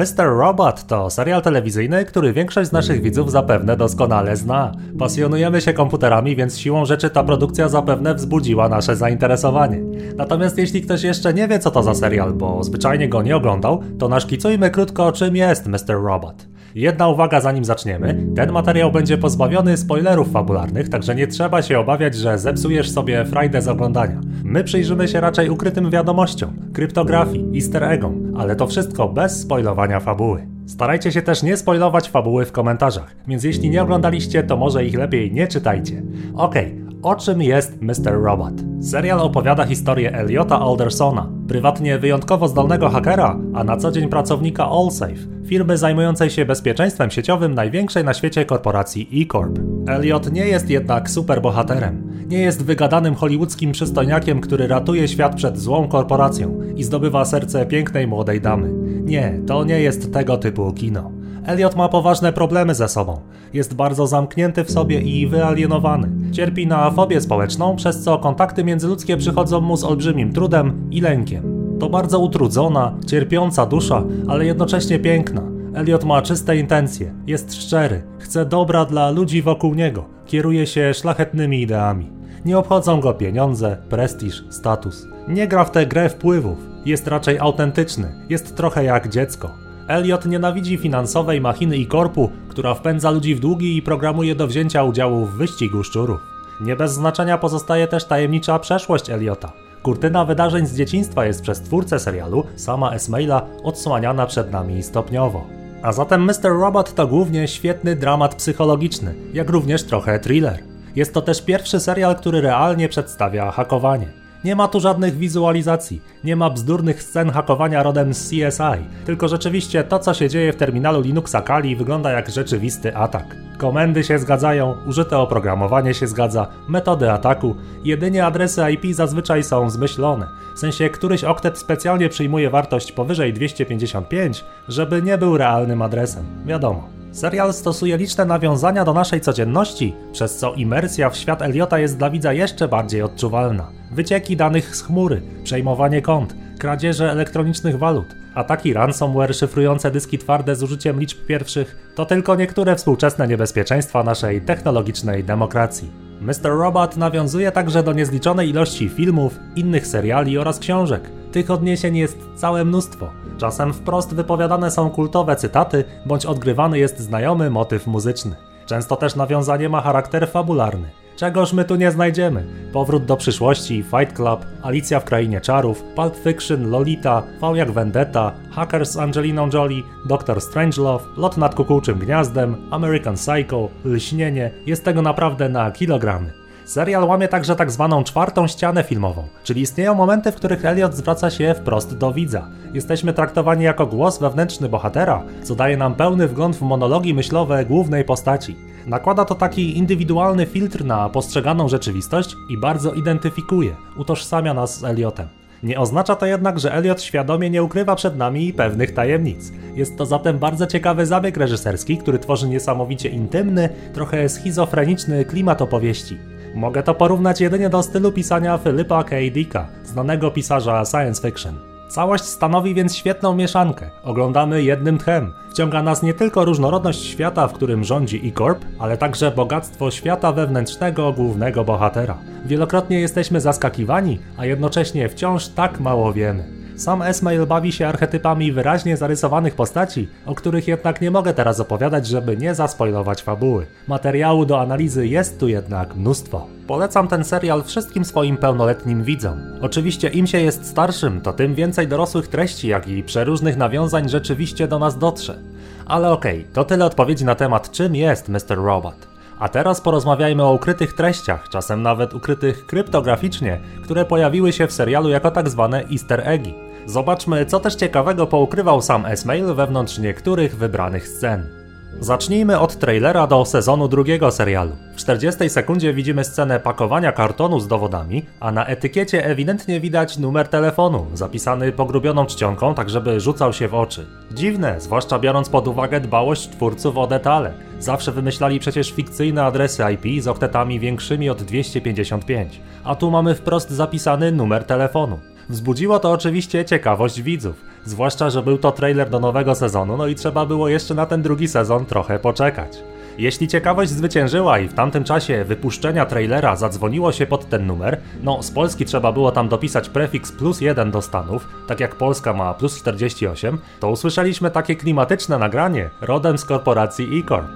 Mr. Robot to serial telewizyjny, który większość z naszych widzów zapewne doskonale zna. Pasjonujemy się komputerami, więc siłą rzeczy ta produkcja zapewne wzbudziła nasze zainteresowanie. Natomiast jeśli ktoś jeszcze nie wie co to za serial, bo zwyczajnie go nie oglądał, to naszkicujmy krótko czym jest Mr. Robot. Jedna uwaga zanim zaczniemy. Ten materiał będzie pozbawiony spoilerów fabularnych, także nie trzeba się obawiać, że zepsujesz sobie frajdę z oglądania. My przyjrzymy się raczej ukrytym wiadomościom, kryptografii, easter eggom, ale to wszystko bez spoilowania fabuły. Starajcie się też nie spoilować fabuły w komentarzach, więc jeśli nie oglądaliście, to może ich lepiej nie czytajcie. Okej, o czym jest Mr. Robot? Serial opowiada historię Eliota Aldersona, prywatnie wyjątkowo zdolnego hakera, a na co dzień pracownika AllSafe, firmy zajmującej się bezpieczeństwem sieciowym największej na świecie korporacji E-Corp. Elliot nie jest jednak superbohaterem. Nie jest wygadanym hollywoodzkim przystojniakiem, który ratuje świat przed złą korporacją i zdobywa serce pięknej młodej damy. Nie, to nie jest tego typu kino. Elliot ma poważne problemy ze sobą. Jest bardzo zamknięty w sobie i wyalienowany. Cierpi na fobię społeczną, przez co kontakty międzyludzkie przychodzą mu z olbrzymim trudem i lękiem. To bardzo utrudzona, cierpiąca dusza, ale jednocześnie piękna. Elliot ma czyste intencje, jest szczery, chce dobra dla ludzi wokół niego, kieruje się szlachetnymi ideami. Nie obchodzą go pieniądze, prestiż, status. Nie gra w tę grę wpływów, jest raczej autentyczny, jest trochę jak dziecko. Elliot nienawidzi finansowej machiny i korpu, która wpędza ludzi w długi i programuje do wzięcia udziału w wyścigu szczurów. Nie bez znaczenia pozostaje też tajemnicza przeszłość Elliota. Kurtyna wydarzeń z dzieciństwa jest przez twórcę serialu, sama Esmaila, odsłaniana przed nami stopniowo. A zatem Mr. Robot to głównie świetny dramat psychologiczny, jak również trochę thriller. Jest to też pierwszy serial, który realnie przedstawia hakowanie. Nie ma tu żadnych wizualizacji, nie ma bzdurnych scen hakowania rodem z CSI, tylko rzeczywiście to, co się dzieje w terminalu Linuxa Kali wygląda jak rzeczywisty atak. Komendy się zgadzają, użyte oprogramowanie się zgadza, metody ataku, jedynie adresy IP zazwyczaj są zmyślone. W sensie któryś oktet specjalnie przyjmuje wartość powyżej 255, żeby nie był realnym adresem. Wiadomo. Serial stosuje liczne nawiązania do naszej codzienności, przez co imersja w świat Eliota jest dla widza jeszcze bardziej odczuwalna. Wycieki danych z chmury, przejmowanie kont, kradzieże elektronicznych walut, ataki ransomware szyfrujące dyski twarde z użyciem liczb pierwszych to tylko niektóre współczesne niebezpieczeństwa naszej technologicznej demokracji. Mr. Robot nawiązuje także do niezliczonej ilości filmów, innych seriali oraz książek. Tych odniesień jest całe mnóstwo. Czasem wprost wypowiadane są kultowe cytaty, bądź odgrywany jest znajomy motyw muzyczny. Często też nawiązanie ma charakter fabularny. Czegoż my tu nie znajdziemy? Powrót do przyszłości, Fight Club, Alicja w Krainie Czarów, Pulp Fiction, Lolita, V jak Vendetta, Hackers z Angeliną Jolie, Doctor Strangelove, Lot nad kukułczym gniazdem, American Psycho, Lśnienie, jest tego naprawdę na kilogramy. Serial łamie także tak zwaną czwartą ścianę filmową, czyli istnieją momenty, w których Elliot zwraca się wprost do widza. Jesteśmy traktowani jako głos wewnętrzny bohatera, co daje nam pełny wgląd w monologi myślowe głównej postaci. Nakłada to taki indywidualny filtr na postrzeganą rzeczywistość i bardzo identyfikuje, utożsamia nas z Elliotem. Nie oznacza to jednak, że Elliot świadomie nie ukrywa przed nami pewnych tajemnic. Jest to zatem bardzo ciekawy zabieg reżyserski, który tworzy niesamowicie intymny, trochę schizofreniczny klimat opowieści. Mogę to porównać jedynie do stylu pisania Philippa K. Dicka, znanego pisarza science fiction. Całość stanowi więc świetną mieszankę. Oglądamy jednym tchem. Wciąga nas nie tylko różnorodność świata, w którym rządzi E-Corp, ale także bogactwo świata wewnętrznego głównego bohatera. Wielokrotnie jesteśmy zaskakiwani, a jednocześnie wciąż tak mało wiemy. Sam Esmail bawi się archetypami wyraźnie zarysowanych postaci, o których jednak nie mogę teraz opowiadać, żeby nie zaspoilować fabuły. Materiału do analizy jest tu jednak mnóstwo. Polecam ten serial wszystkim swoim pełnoletnim widzom. Oczywiście im się jest starszym, to tym więcej dorosłych treści, jak i przeróżnych nawiązań rzeczywiście do nas dotrze. Ale okej, okay, to tyle odpowiedzi na temat czym jest Mr. Robot. A teraz porozmawiajmy o ukrytych treściach, czasem nawet ukrytych kryptograficznie, które pojawiły się w serialu jako tak zwane easter eggi. Zobaczmy, co też ciekawego poukrywał sam Esmail wewnątrz niektórych wybranych scen. Zacznijmy od trailera do sezonu drugiego serialu. W 40 sekundzie widzimy scenę pakowania kartonu z dowodami, a na etykiecie ewidentnie widać numer telefonu, zapisany pogrubioną czcionką, tak żeby rzucał się w oczy. Dziwne, zwłaszcza biorąc pod uwagę dbałość twórców o detale. Zawsze wymyślali przecież fikcyjne adresy IP z oktetami większymi od 255, a tu mamy wprost zapisany numer telefonu. Wzbudziło to oczywiście ciekawość widzów, zwłaszcza, że był to trailer do nowego sezonu, no i trzeba było jeszcze na ten drugi sezon trochę poczekać. Jeśli ciekawość zwyciężyła i w tamtym czasie wypuszczenia trailera zadzwoniło się pod ten numer, no z Polski trzeba było tam dopisać prefiks plus 1 do Stanów, tak jak Polska ma plus 48, to usłyszeliśmy takie klimatyczne nagranie rodem z korporacji E-Corp.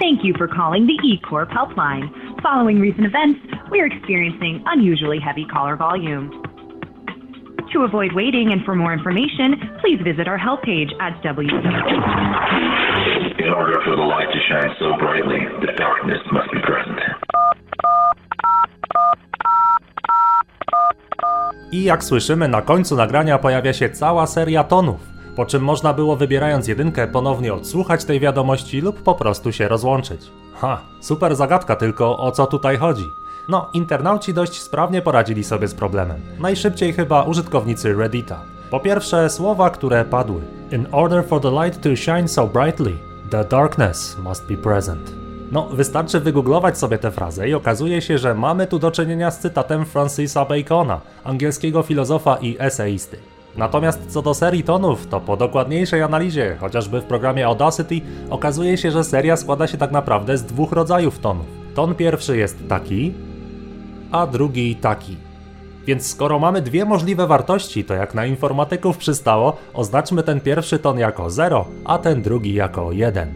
Thank you for calling the E-Corp helpline. Following recent events, we are experiencing unusually heavy caller volume. To avoid waiting and for more information, please visit our help page at www. In order for the light to shine so brightly, the darkness must be present. I jak słyszymy, na końcu nagrania pojawia się cała seria tonów, po czym można było wybierając jedynkę ponownie odsłuchać tej wiadomości lub po prostu się rozłączyć. Ha, super zagadka tylko o co tutaj chodzi. No, internauci dość sprawnie poradzili sobie z problemem. Najszybciej chyba użytkownicy Reddita. Po pierwsze, słowa, które padły. In order for the light to shine so brightly, the darkness must be present. No, wystarczy wygooglować sobie tę frazę i okazuje się, że mamy tu do czynienia z cytatem Francisa Bacona, angielskiego filozofa i eseisty. Natomiast co do serii tonów, to po dokładniejszej analizie, chociażby w programie Audacity, okazuje się, że seria składa się tak naprawdę z dwóch rodzajów tonów. Ton pierwszy jest taki, a drugi taki. Więc skoro mamy dwie możliwe wartości, to jak na informatyków przystało, oznaczmy ten pierwszy ton jako 0, a ten drugi jako 1.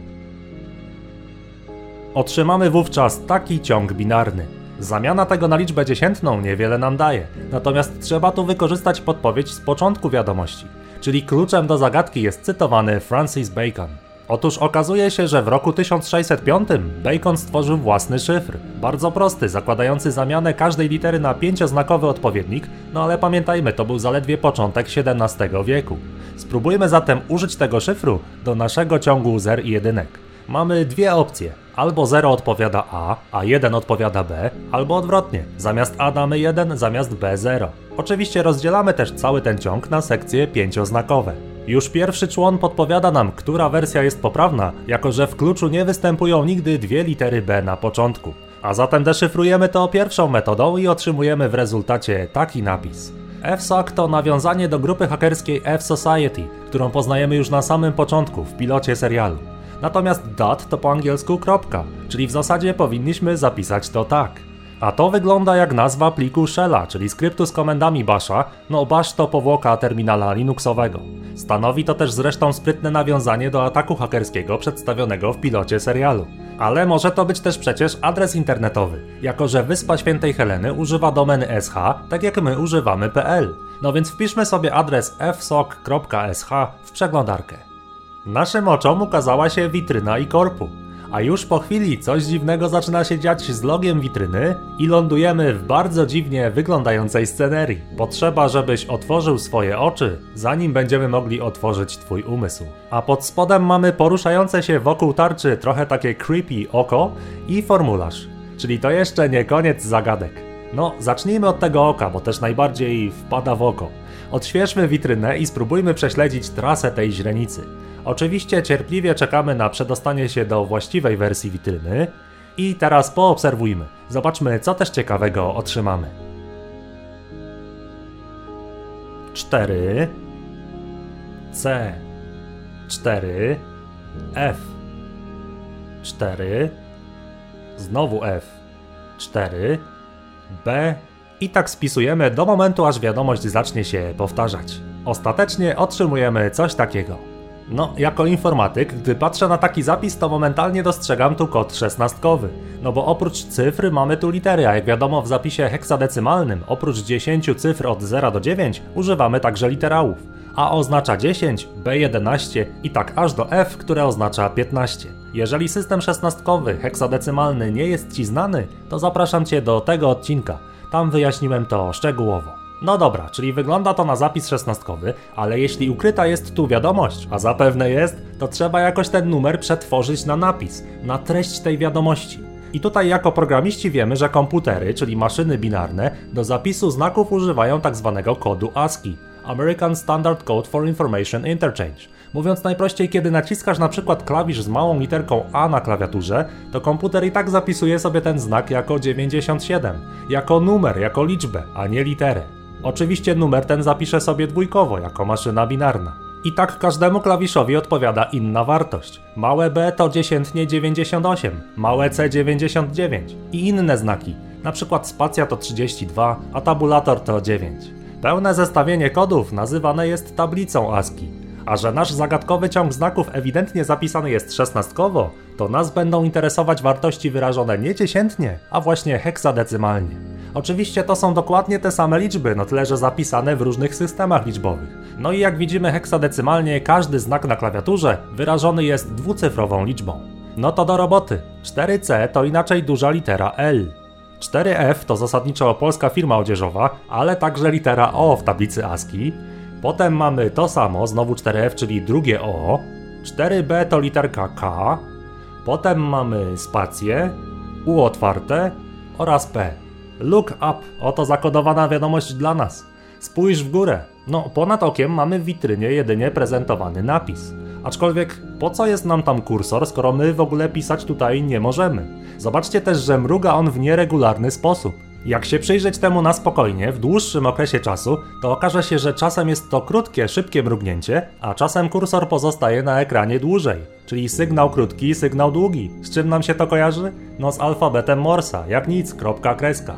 Otrzymamy wówczas taki ciąg binarny. Zamiana tego na liczbę dziesiętną niewiele nam daje, natomiast trzeba tu wykorzystać podpowiedź z początku wiadomości, czyli kluczem do zagadki jest cytowany Francis Bacon. Otóż okazuje się, że w roku 1605 Bacon stworzył własny szyfr. Bardzo prosty, zakładający zamianę każdej litery na pięcioznakowy odpowiednik, no ale pamiętajmy, to był zaledwie początek XVII wieku. Spróbujmy zatem użyć tego szyfru do naszego ciągu zer i jedynek. Mamy dwie opcje. Albo 0 odpowiada A, a 1 odpowiada B, albo odwrotnie. Zamiast A damy 1, zamiast B 0. Oczywiście rozdzielamy też cały ten ciąg na sekcje pięcioznakowe. Już pierwszy człon podpowiada nam, która wersja jest poprawna, jako że w kluczu nie występują nigdy dwie litery B na początku. A zatem deszyfrujemy to pierwszą metodą i otrzymujemy w rezultacie taki napis. FSOC to nawiązanie do grupy hakerskiej F-Society, którą poznajemy już na samym początku w pilocie serialu. Natomiast dot to po angielsku kropka, czyli w zasadzie powinniśmy zapisać to tak. A to wygląda jak nazwa pliku shella, czyli skryptu z komendami basha, no bash to powłoka terminala linuxowego. Stanowi to też zresztą sprytne nawiązanie do ataku hakerskiego przedstawionego w pilocie serialu. Ale może to być też przecież adres internetowy, jako że Wyspa Świętej Heleny używa domeny sh, tak jak my używamy pl. No więc wpiszmy sobie adres fsoc.sh w przeglądarkę. Naszym oczom ukazała się witryna i korpu. A już po chwili coś dziwnego zaczyna się dziać z logiem witryny i lądujemy w bardzo dziwnie wyglądającej scenerii. Potrzeba, żebyś otworzył swoje oczy, zanim będziemy mogli otworzyć twój umysł. A pod spodem mamy poruszające się wokół tarczy trochę takie creepy oko i formularz. Czyli to jeszcze nie koniec zagadek. No, zacznijmy od tego oka, bo też najbardziej wpada w oko. Odświeżmy witrynę i spróbujmy prześledzić trasę tej źrenicy. Oczywiście cierpliwie czekamy na przedostanie się do właściwej wersji witryny. I teraz poobserwujmy. Zobaczmy, co też ciekawego otrzymamy. 4 C. 4 F. 4 znowu F. 4 B. I tak spisujemy do momentu, aż wiadomość zacznie się powtarzać. Ostatecznie otrzymujemy coś takiego. No, jako informatyk, gdy patrzę na taki zapis, to momentalnie dostrzegam tu kod szesnastkowy. No bo oprócz cyfry mamy tu litery, a jak wiadomo w zapisie heksadecymalnym, oprócz 10 cyfr od 0 do 9, używamy także literałów. A oznacza 10, B11 i tak aż do F, które oznacza 15. Jeżeli system szesnastkowy, heksadecymalny nie jest Ci znany, to zapraszam Cię do tego odcinka. Tam wyjaśniłem to szczegółowo. No dobra, czyli wygląda to na zapis szesnastkowy, ale jeśli ukryta jest tu wiadomość, a zapewne jest, to trzeba jakoś ten numer przetworzyć na napis, na treść tej wiadomości. I tutaj jako programiści wiemy, że komputery, czyli maszyny binarne, do zapisu znaków używają tak zwanego kodu ASCII, American Standard Code for Information Interchange. Mówiąc najprościej, kiedy naciskasz na przykład klawisz z małą literką A na klawiaturze, to komputer i tak zapisuje sobie ten znak jako 97, jako numer, jako liczbę, a nie literę. Oczywiście numer ten zapiszę sobie dwójkowo, jako maszyna binarna. I tak każdemu klawiszowi odpowiada inna wartość. Małe b to dziesiętnie 98, małe c 99 i inne znaki. Na przykład spacja to 32, a tabulator to 9. Pełne zestawienie kodów nazywane jest tablicą ASCII. A że nasz zagadkowy ciąg znaków ewidentnie zapisany jest szesnastkowo, to nas będą interesować wartości wyrażone nie dziesiętnie, a właśnie heksadecymalnie. Oczywiście to są dokładnie te same liczby, no tyle że zapisane w różnych systemach liczbowych. No i jak widzimy heksadecymalnie, każdy znak na klawiaturze wyrażony jest dwucyfrową liczbą. No to do roboty. 4C to inaczej duża litera L. 4F to zasadniczo polska firma odzieżowa, ale także litera O w tablicy ASCII. Potem mamy to samo, znowu 4F, czyli drugie O. 4B to literka K. Potem mamy spację, U otwarte oraz P. Look up, oto zakodowana wiadomość dla nas. Spójrz w górę. No, ponad okiem mamy w witrynie jedynie prezentowany napis. Aczkolwiek po co jest nam tam kursor, skoro my w ogóle pisać tutaj nie możemy? Zobaczcie też, że mruga on w nieregularny sposób. Jak się przyjrzeć temu na spokojnie, w dłuższym okresie czasu, to okaże się, że czasem jest to krótkie, szybkie mrugnięcie, a czasem kursor pozostaje na ekranie dłużej. Czyli sygnał krótki, sygnał długi. Z czym nam się to kojarzy? No z alfabetem Morsa, jak nic, kropka, kreska.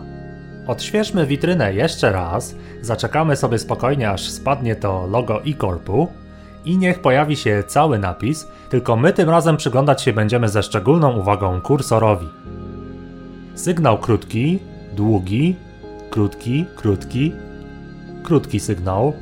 Odświeżmy witrynę jeszcze raz, zaczekamy sobie spokojnie aż spadnie to logo e-corpu i niech pojawi się cały napis, tylko my tym razem przyglądać się będziemy ze szczególną uwagą kursorowi. Sygnał krótki, długi, krótki, krótki, krótki sygnał,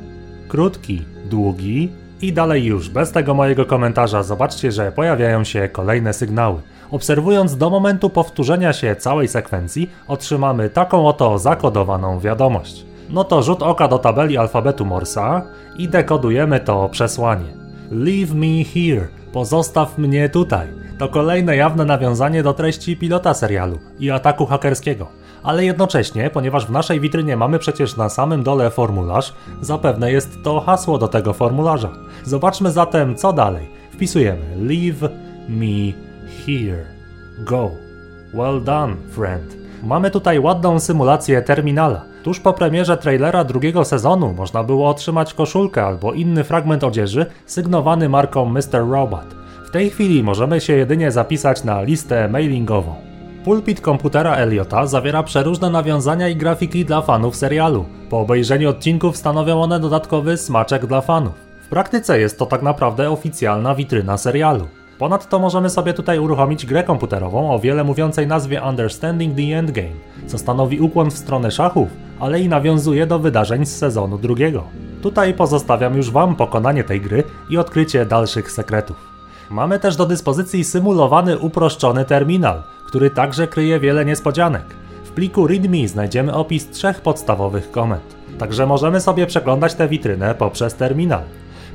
krótki, długi i dalej już, bez tego mojego komentarza zobaczcie, że pojawiają się kolejne sygnały. Obserwując do momentu powtórzenia się całej sekwencji, otrzymamy taką oto zakodowaną wiadomość. No to rzut oka do tabeli alfabetu Morsa i dekodujemy to przesłanie. Leave me here, pozostaw mnie tutaj. To kolejne jawne nawiązanie do treści pilota serialu i ataku hakerskiego. Ale jednocześnie, ponieważ w naszej witrynie mamy przecież na samym dole formularz, zapewne jest to hasło do tego formularza. Zobaczmy zatem co dalej. Wpisujemy leave me here. Go. Well done, friend. Mamy tutaj ładną symulację terminala. Tuż po premierze trailera drugiego sezonu można było otrzymać koszulkę albo inny fragment odzieży sygnowany marką Mr. Robot. W tej chwili możemy się jedynie zapisać na listę mailingową. Pulpit komputera Eliota zawiera przeróżne nawiązania i grafiki dla fanów serialu. Po obejrzeniu odcinków stanowią one dodatkowy smaczek dla fanów. W praktyce jest to tak naprawdę oficjalna witryna serialu. Ponadto możemy sobie tutaj uruchomić grę komputerową o wiele mówiącej nazwie Understanding the Endgame, co stanowi ukłon w stronę szachów, ale i nawiązuje do wydarzeń z sezonu drugiego. Tutaj pozostawiam już Wam pokonanie tej gry i odkrycie dalszych sekretów. Mamy też do dyspozycji symulowany uproszczony terminal, który także kryje wiele niespodzianek. W pliku README znajdziemy opis trzech podstawowych komend, także możemy sobie przeglądać tę witrynę poprzez terminal.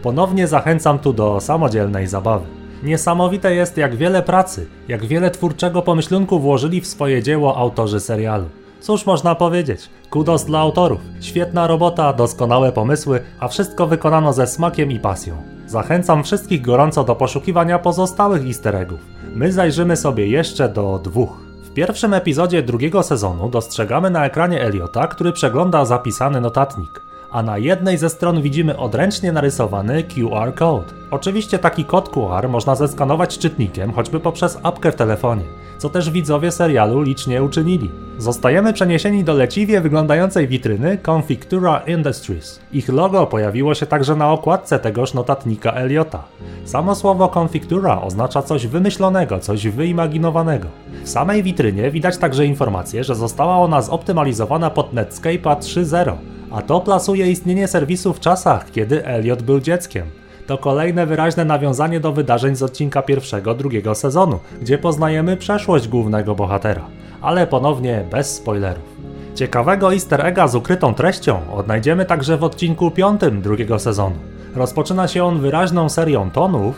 Ponownie zachęcam tu do samodzielnej zabawy. Niesamowite jest, jak wiele pracy, jak wiele twórczego pomyślunku włożyli w swoje dzieło autorzy serialu. Cóż można powiedzieć? Kudos dla autorów. Świetna robota, doskonałe pomysły, a wszystko wykonano ze smakiem i pasją. Zachęcam wszystkich gorąco do poszukiwania pozostałych easter eggów. My zajrzymy sobie jeszcze do dwóch. W pierwszym epizodzie drugiego sezonu dostrzegamy na ekranie Eliota, który przegląda zapisany notatnik a na jednej ze stron widzimy odręcznie narysowany QR code. Oczywiście taki kod QR można zeskanować czytnikiem, choćby poprzez apkę w telefonie, co też widzowie serialu licznie uczynili. Zostajemy przeniesieni do leciwie wyglądającej witryny Confictura Industries. Ich logo pojawiło się także na okładce tegoż notatnika Eliota. Samo słowo Confictura oznacza coś wymyślonego, coś wyimaginowanego. W samej witrynie widać także informację, że została ona zoptymalizowana pod Netscape'a 3.0, a to plasuje istnienie serwisu w czasach, kiedy Elliot był dzieckiem. To kolejne wyraźne nawiązanie do wydarzeń z odcinka pierwszego, drugiego sezonu, gdzie poznajemy przeszłość głównego bohatera, ale ponownie bez spoilerów. Ciekawego easter egga z ukrytą treścią odnajdziemy także w odcinku piątym drugiego sezonu. Rozpoczyna się on wyraźną serią tonów,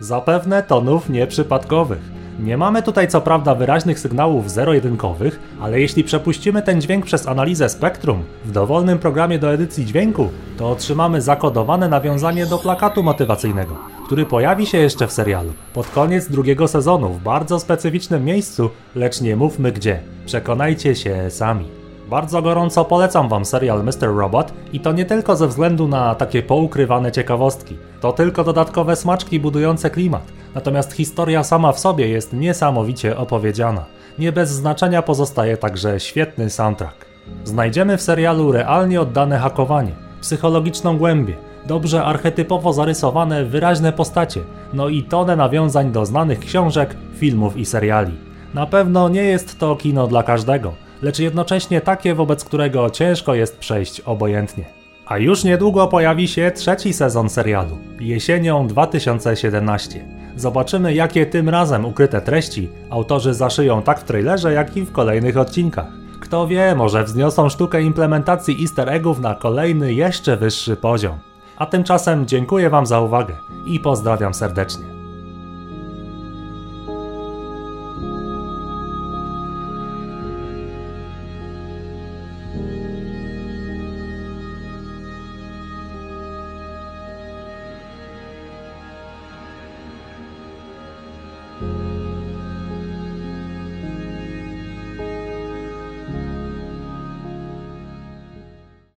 zapewne tonów nieprzypadkowych. Nie mamy tutaj co prawda wyraźnych sygnałów zero-jedynkowych, ale jeśli przepuścimy ten dźwięk przez analizę spektrum w dowolnym programie do edycji dźwięku, to otrzymamy zakodowane nawiązanie do plakatu motywacyjnego, który pojawi się jeszcze w serialu pod koniec drugiego sezonu w bardzo specyficznym miejscu, lecz nie mówmy gdzie. Przekonajcie się sami. Bardzo gorąco polecam Wam serial Mr. Robot i to nie tylko ze względu na takie poukrywane ciekawostki. To tylko dodatkowe smaczki budujące klimat. Natomiast historia sama w sobie jest niesamowicie opowiedziana. Nie bez znaczenia pozostaje także świetny soundtrack. Znajdziemy w serialu realnie oddane hakowanie, psychologiczną głębię, dobrze archetypowo zarysowane, wyraźne postacie, no i tonę nawiązań do znanych książek, filmów i seriali. Na pewno nie jest to kino dla każdego, lecz jednocześnie takie, wobec którego ciężko jest przejść obojętnie. A już niedługo pojawi się trzeci sezon serialu, jesienią 2017. Zobaczymy, jakie tym razem ukryte treści autorzy zaszyją tak w trailerze, jak i w kolejnych odcinkach. Kto wie, może wzniosą sztukę implementacji easter eggów na kolejny, jeszcze wyższy poziom. A tymczasem dziękuję Wam za uwagę i pozdrawiam serdecznie.